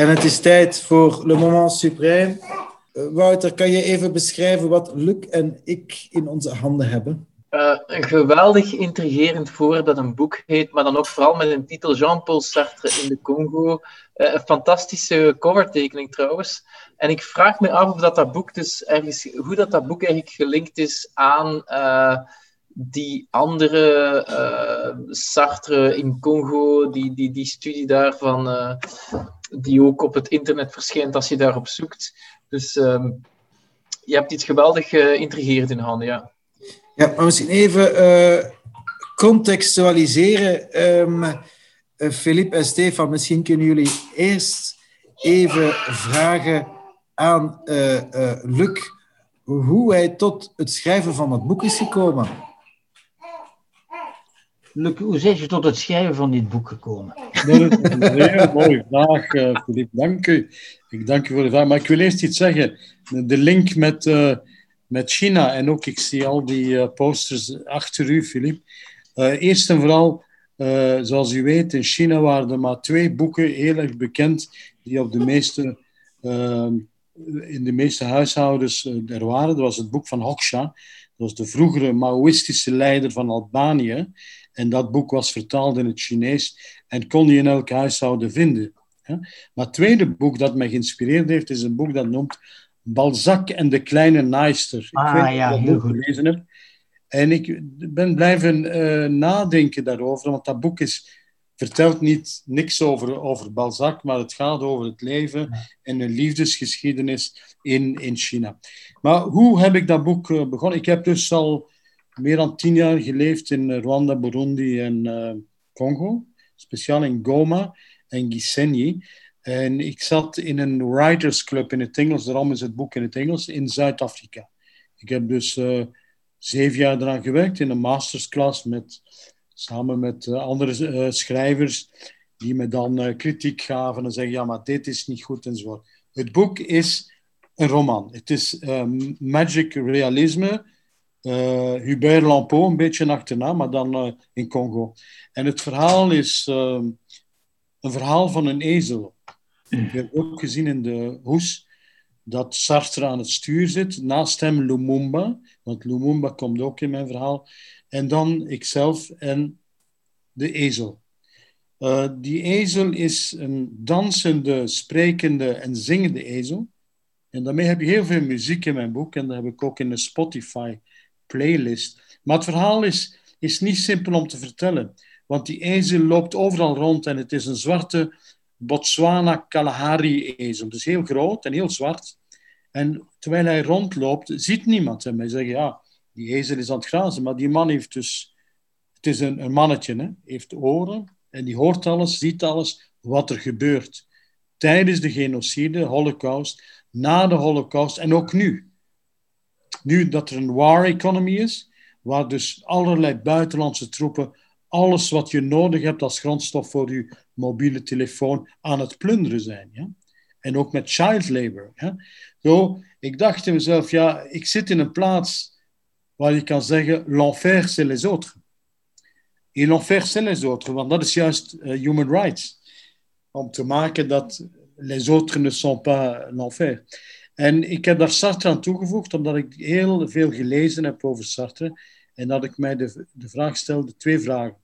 En het is tijd voor Le Moment Suprême. Uh, Wouter, kan je even beschrijven wat Luc en ik in onze handen hebben? Uh, een geweldig intrigerend voor dat een boek heet, maar dan ook vooral met een titel Jean-Paul Sartre in de Congo. Uh, een fantastische covertekening trouwens. En ik vraag me af of dat, dat boek dus ergens, hoe dat, dat boek eigenlijk gelinkt is aan die andere Sartre in Congo, die, die, die studie daarvan, die ook op het internet verschijnt als je daarop zoekt. Dus um, je hebt iets geweldig geïntrigeerd in handen, ja. Ja, maar misschien even uh, contextualiseren. Um, uh, Philippe en Stefan, misschien kunnen jullie eerst even vragen aan uh, Luc hoe hij tot het schrijven van het boek is gekomen. Luc, hoe zijn je tot het schrijven van dit boek gekomen? Dat is een heel mooie vraag, Philippe. Dank u. Ik dank u voor de vraag. Maar ik wil eerst iets zeggen. De link met met China. En ook, ik zie al die uh, posters achter u, Filip. Eerst en vooral, zoals u weet, in China waren er maar twee boeken heel erg bekend die op de meeste, in de meeste huishoudens er waren. Dat was het boek van Hoxha. Dat was de vroegere Maoïstische leider van Albanië. En dat boek was vertaald in het Chinees en kon je in elk huishouden vinden. Maar het tweede boek dat mij geïnspireerd heeft, is een boek dat noemt Balzac en de kleine naaister. Ah, ik weet ja, dat heel goed. gelezen heb. En ik ben blijven uh, nadenken daarover, want dat boek is, vertelt niet niks over, over Balzac, maar het gaat over het leven en een liefdesgeschiedenis in, in China. Maar hoe heb ik dat boek uh, begonnen? Ik heb dus al meer dan tien jaar geleefd in Rwanda, Burundi en uh, Congo, speciaal in Goma en Gisenyi. En ik zat in een writers club in het Engels, daarom is het boek in het Engels, in Zuid-Afrika. Ik heb dus uh, zeven jaar eraan gewerkt in een masterclass met, samen met uh, andere uh, schrijvers die me dan kritiek gaven en zeggen, ja, maar dit is niet goed enzovoort. Het boek is een roman. Het is magic realisme, Hubert Lampeau, een beetje achterna, maar dan in Congo. En het verhaal is een verhaal van een ezel. Ik heb ook gezien in de hoes dat Sartre aan het stuur zit. Naast hem Lumumba, want Lumumba komt ook in mijn verhaal. En dan ikzelf en de ezel. Uh, die ezel is een dansende, sprekende en zingende ezel. En daarmee heb je heel veel muziek in mijn boek en dat heb ik ook in de Spotify playlist. Maar het verhaal is, is niet simpel om te vertellen, want die ezel loopt overal rond en het is een zwarte Botswana Kalahari-ezel. Dus heel groot en heel zwart. En terwijl hij rondloopt, ziet niemand hem. Hij zegt, ja, die ezel is aan het grazen. Maar die man heeft dus... Het is een, een mannetje, heeft oren en die hoort alles, ziet alles, wat er gebeurt. Tijdens de genocide, holocaust, na de holocaust en ook nu. Nu dat er een war economy is, waar dus allerlei buitenlandse troepen alles wat je nodig hebt als grondstof voor je mobiele telefoon aan het plunderen zijn. Ja? En ook met child labor. Ja? Zo, ik dacht in mezelf, ja, ik zit in een plaats waar je kan zeggen, l'enfer c'est les autres. Et l'enfer c'est les autres, want dat is juist uh, human rights. Om te maken dat les autres ne sont pas l'enfer. En ik heb daar Sartre aan toegevoegd, omdat ik heel veel gelezen heb over Sartre. En dat ik mij de, de vraag stelde, twee vragen.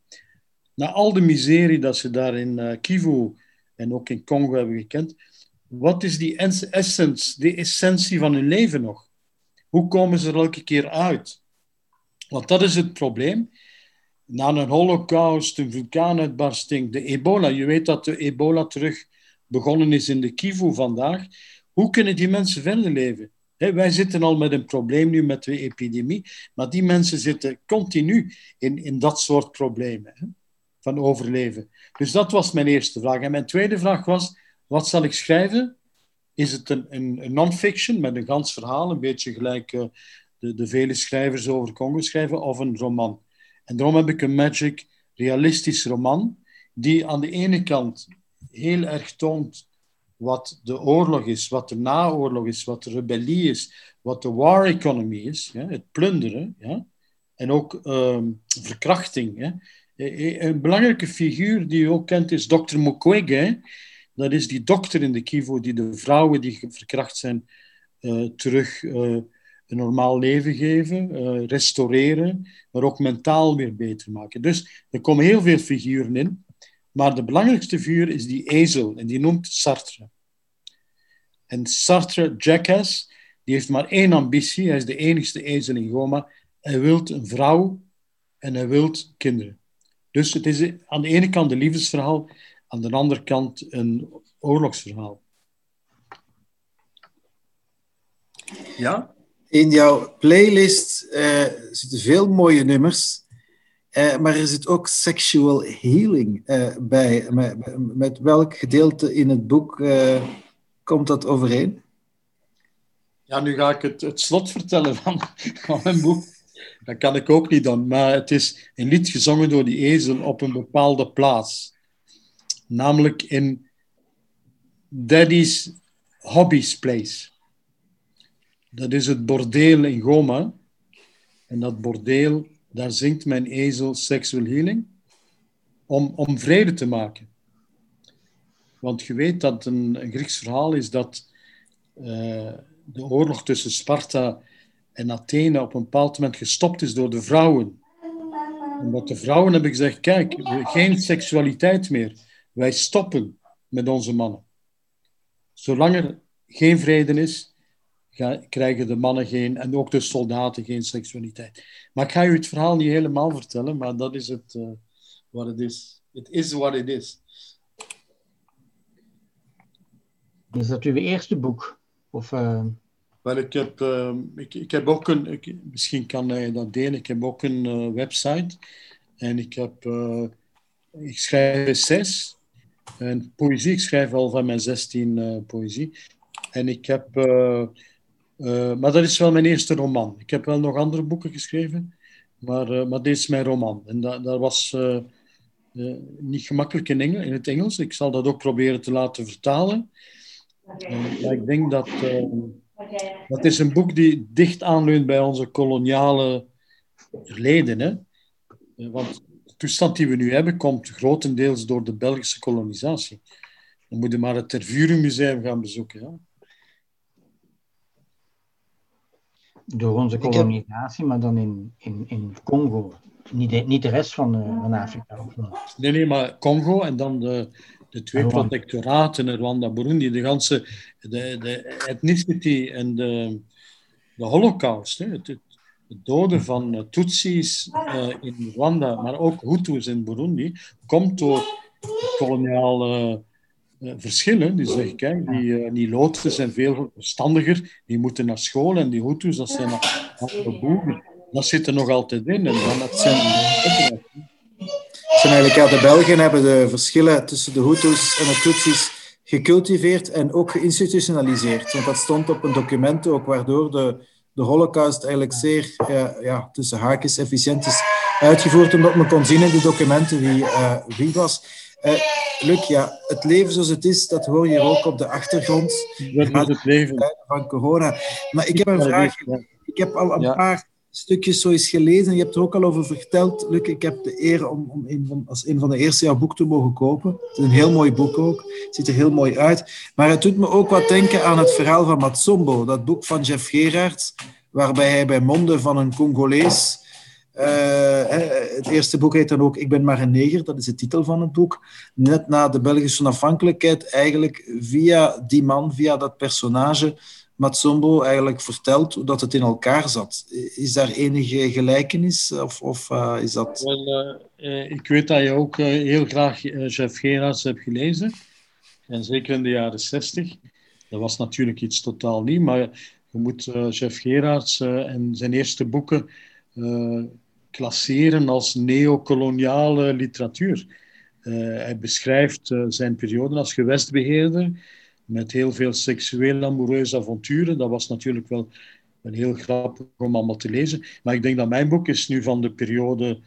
Na al de miserie dat ze daar in uh, Kivu en ook in Congo hebben gekend, wat is die essence, die essentie van hun leven nog? Hoe komen ze er elke keer uit? Want dat is het probleem. Na een holocaust, een vulkaanuitbarsting, de ebola. Je weet dat de ebola terug begonnen is in de Kivu vandaag. Hoe kunnen die mensen verder leven? wij zitten al met een probleem nu met de epidemie, maar die mensen zitten continu in, in dat soort problemen van overleven. Dus dat was mijn eerste vraag. En mijn tweede vraag was, wat zal ik schrijven? Is het een, een, non-fiction met een gans verhaal, een beetje gelijk uh, de, vele schrijvers over Congo schrijven, of een roman? En daarom heb ik een magic, realistisch roman, die aan de ene kant heel erg toont wat de oorlog is, wat de naoorlog is, wat de rebellie is, wat de war economy is, ja, het plunderen, ja, en ook um, verkrachting. Ja. Een belangrijke figuur die u ook kent is Dr. Mukwege, Dat is die dokter in de Kivu die de vrouwen die verkracht zijn uh, terug een normaal leven geven, uh, restaureren, maar ook mentaal weer beter maken. Dus er komen heel veel figuren in. Maar de belangrijkste figuur is die ezel en die noemt Sartre. En Sartre, Jackass, die heeft maar één ambitie. Hij is de enigste ezel in Goma. Hij wil een vrouw en hij wil kinderen. Dus het is aan de ene kant een liefdesverhaal, aan de andere kant een oorlogsverhaal. Ja? In jouw playlist uh, zitten veel mooie nummers, uh, maar er zit ook sexual healing uh, bij. Met, welk gedeelte in het boek komt dat overeen? Ja, nu ga ik het, het slot vertellen van, van mijn boek. Dat kan ik ook niet doen, maar het is een lied gezongen door die ezel op een bepaalde plaats. Namelijk in Daddy's Hobbies Place. Dat is het bordeel in Goma. En dat bordeel, daar zingt mijn ezel Sexual Healing om, om vrede te maken. Want je weet dat een, Grieks verhaal is dat uh, de oorlog tussen Sparta en Athene op een bepaald moment gestopt is door de vrouwen. Omdat de vrouwen hebben gezegd, kijk, geen seksualiteit meer. Wij stoppen met onze mannen. Zolang er geen vrede is, krijgen de mannen geen, en ook de soldaten geen seksualiteit. Maar ik ga u het verhaal niet helemaal vertellen, maar dat is het uh, wat het is. Het is wat het is. Is dat uw eerste boek? Of, uh... Wel, ik heb, uh, ik, ik heb ook een, ik, misschien kan hij dat delen, ik heb ook een website en ik heb, ik schrijf essays en poëzie, ik schrijf al van mijn 16 poëzie. En ik heb uh, maar dat is wel mijn eerste roman. Ik heb wel nog andere boeken geschreven, maar, uh, maar dit is mijn roman. En dat, dat was uh, niet gemakkelijk in, het Engels. Ik zal dat ook proberen te laten vertalen. ik denk dat dat is een boek die dicht aanleunt bij onze koloniale verleden. Hè? Want de toestand die we nu hebben, komt grotendeels door de Belgische kolonisatie. Dan moet je maar het Tervuren Museum gaan bezoeken. Ja? Door onze kolonisatie, maar dan in, in, in Congo. Niet de, niet de rest van, uh, van Afrika. Nee, nee, maar Congo en dan de, de twee Rwanda. protectoraten, Rwanda, Burundi, de ganse de, de ethnicity en de, de holocaust, hè, het, het, doden van uh, Tutsis uh, in Rwanda, maar ook Hutus in Burundi, komt door koloniale uh, verschillen. Die zeggen, kijk, die, uh, die Loten zijn veel verstandiger, die moeten naar school en die Hutus, dat zijn andere boeren. Dat zit er nog altijd in. En dan, dat zijn, zijn eigenlijk, ja, de Belgen hebben de verschillen tussen de Hutus en de Tutsis gecultiveerd en ook geïnstitutionaliseerd. Want dat stond op een document ook, waardoor de, de holocaust eigenlijk zeer, ja, ja, tussen haakjes, efficiënt is uitgevoerd, omdat men kon zien in de documenten wie, uh, wie was. Uh, Luc, ja, het leven zoals het is, dat hoor je ook op de achtergrond. Dat is het leven. Van corona. Maar ik heb een vraag. Ik heb al een paar stukjes zo eens gelezen. Je hebt er ook al over verteld, Luc. Ik heb de eer om, om een van, als een van de eerste jouw boek te mogen kopen. Het is een heel mooi boek ook. Het ziet er heel mooi uit. Maar het doet me ook wat denken aan het verhaal van Matsombo. Dat boek van Jeff Gerards, waarbij hij bij monden van een Congolees het eerste boek heet dan ook Ik ben maar een neger, dat is de titel van het boek. Net na de Belgische onafhankelijkheid, eigenlijk via die man, via dat personage, Matsombo eigenlijk vertelt hoe dat het in elkaar zat. Is daar enige gelijkenis of, of uh, is dat... Uh, ik weet dat je ook heel graag Jeff Gerards hebt gelezen. En zeker in de jaren zestig. Dat was natuurlijk iets totaal nieuw, maar je moet Jeff Gerards en zijn eerste boeken klasseren als neocoloniale literatuur. Uh, hij beschrijft uh, zijn periode als gewestbeheerder met heel veel seksueel amoureuze avonturen. Dat was natuurlijk wel, wel heel grappig om allemaal te lezen. Maar ik denk dat mijn boek is nu van de periode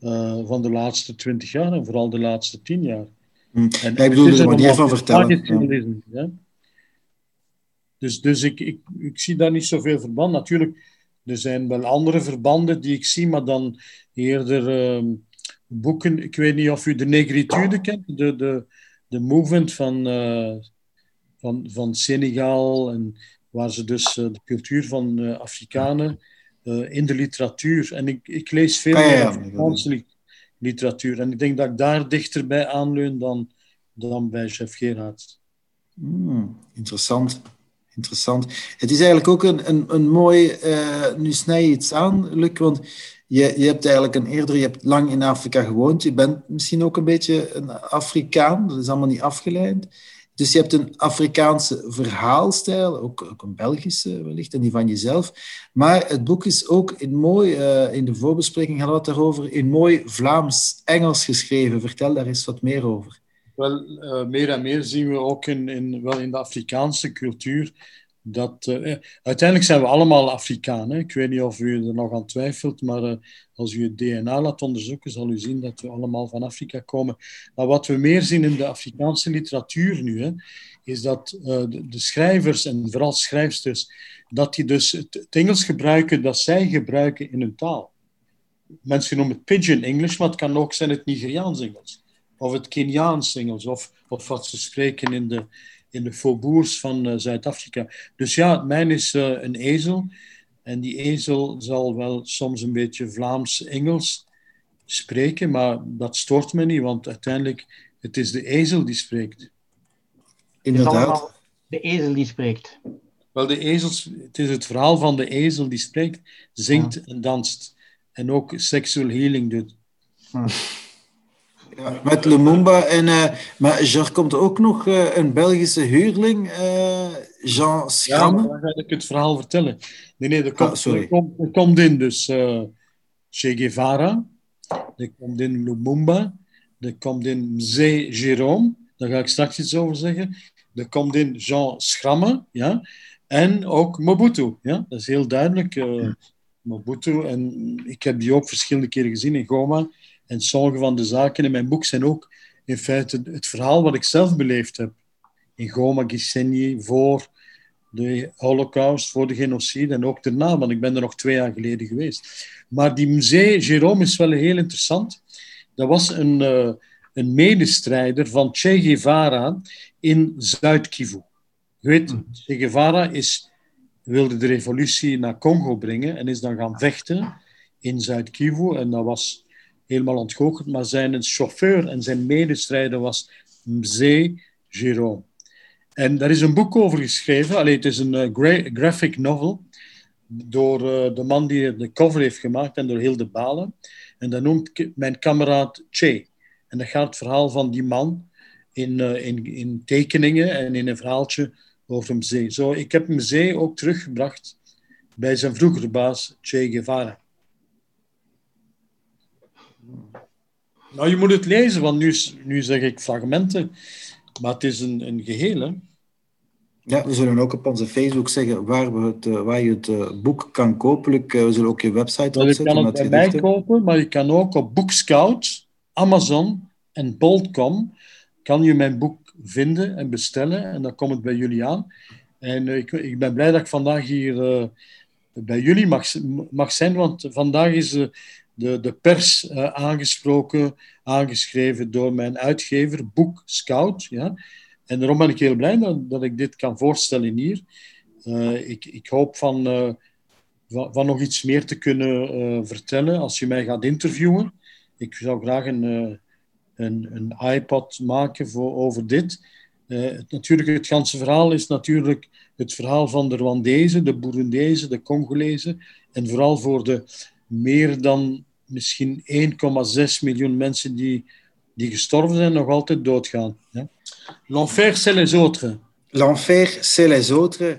uh, van de laatste twintig jaar en vooral de laatste tien jaar. Hmm. En, ik bedoel er manier van vertellen. Ja. Dus, dus ik, ik, ik zie daar niet zoveel verband. Natuurlijk, er zijn wel andere verbanden die ik zie, maar dan eerder uh, boeken. Ik weet niet of u de Negritude kent, de, de, de movement van, uh, van, van Senegal, en waar ze dus uh, de cultuur van uh, Afrikanen in de literatuur. En ik, ik lees veel ah, ja, Afrikaanse literatuur. En ik denk dat ik daar dichterbij aanleun dan, dan bij Jeff Gerhardt. Hmm, interessant. Interessant. Het is eigenlijk ook een, een, een mooi, nu snij je iets aan, Luc, want je, je hebt eigenlijk een eerder, je hebt lang in Afrika gewoond. Je bent misschien ook een beetje een Afrikaan. Dat is allemaal niet afgeleid. Dus je hebt een Afrikaanse verhaalstijl, ook, ook een Belgische wellicht, en die van jezelf. Maar het boek is ook in mooi, uh, in de voorbespreking hadden we het daarover, in mooi Vlaams-Engels geschreven. Vertel daar eens wat meer over. Wel, uh, meer en meer zien we ook in, in, wel in de Afrikaanse cultuur dat, uh, uiteindelijk zijn we allemaal Afrikanen. Ik weet niet of u er nog aan twijfelt, maar als u het DNA laat onderzoeken, zal u zien dat we allemaal van Afrika komen. Maar wat we meer zien in de Afrikaanse literatuur nu, hè, is dat de, de, schrijvers en vooral schrijfsters, dat die dus het, het, Engels gebruiken dat zij gebruiken in hun taal. Mensen noemen het pidgin English, maar het kan ook zijn het Nigeriaans Engels. Of het Keniaans Engels, of, of wat ze spreken in de, in de faubourgs van uh, Zuid-Afrika. Dus ja, mijn is uh, een ezel. En die ezel zal wel soms een beetje Vlaams-Engels spreken, maar dat stoort me niet, want uiteindelijk het is de ezel die spreekt. Inderdaad. De ezel die spreekt. Wel, de ezels, het is het verhaal van de ezel die spreekt, zingt ja. en danst. En ook sexual healing doet. Ja. Ja, met Lumumba. En, uh, maar er komt ook nog uh, een Belgische huurling, uh, Jean Schramme. Ja, dan ga ik het verhaal vertellen. Nee, nee, er komt, ah, er komt, er komt in dus Che Guevara, er komt in Lumumba, er komt in Mzee Jérôme, daar ga ik straks iets over zeggen. Er komt in Jean Schramme, ja, en ook Mobutu. Ja? Dat is heel duidelijk. Mobutu, en ik heb die ook verschillende keren gezien in Goma. En sommige van de zaken in mijn boek zijn ook in feite het verhaal wat ik zelf beleefd heb. In Goma, Gisenyi, voor de holocaust, voor de genocide en ook daarna, want ik ben er nog twee jaar geleden geweest. Maar die Musee Jérôme is wel heel interessant. Dat was een, uh, een medestrijder van Che Guevara in Zuid-Kivu. Je weet, hmm. Che Guevara is, wilde de revolutie naar Congo brengen en is dan gaan vechten in Zuid-Kivu. En dat was helemaal ontgoocheld, maar zijn chauffeur en zijn medestrijder was Mzee Jérôme. En daar is een boek over geschreven. Allee, het is een uh, graphic novel door uh, de man die de cover heeft gemaakt en door Hilde Balen. En dat noemt mijn kameraad Che. En dat gaat het verhaal van die man in, uh, in, in tekeningen en in een verhaaltje over Mzee. Zo, ik heb Mzee ook teruggebracht bij zijn vroegere baas Che Guevara. Nou, je moet het lezen, want nu, nu zeg ik fragmenten, maar het is een, een geheel. Hè? Ja, we zullen ook op onze Facebook zeggen waar, we het, eh, waar je het uh, boek kan kopen. Uh, we zullen ook je website opzetten. Je kan het bij mij kopen, maar je kan ook op Bookscout, Amazon en Bolt.com kan je mijn boek vinden en bestellen. En dan komt het bij jullie aan. En ik, ik ben blij dat ik vandaag hier bij jullie mag, mag zijn, want vandaag is de, de pers uh, aangesproken, aangeschreven door mijn uitgever, Boek Scout. Ja? En daarom ben ik heel blij dat, dat ik dit kan voorstellen hier. Uh, ik, ik hoop van, uh, van, van, nog iets meer te kunnen vertellen als je mij gaat interviewen. Ik zou graag een, een, een iPad maken voor, over dit. natuurlijk, het ganse verhaal is natuurlijk het verhaal van de Rwandezen, de Burundezen, de Congolezen. En vooral voor de meer dan misschien 1,6 miljoen mensen die, die gestorven zijn, nog altijd doodgaan. L'enfer, c'est les autres. L'enfer, c'est les autres.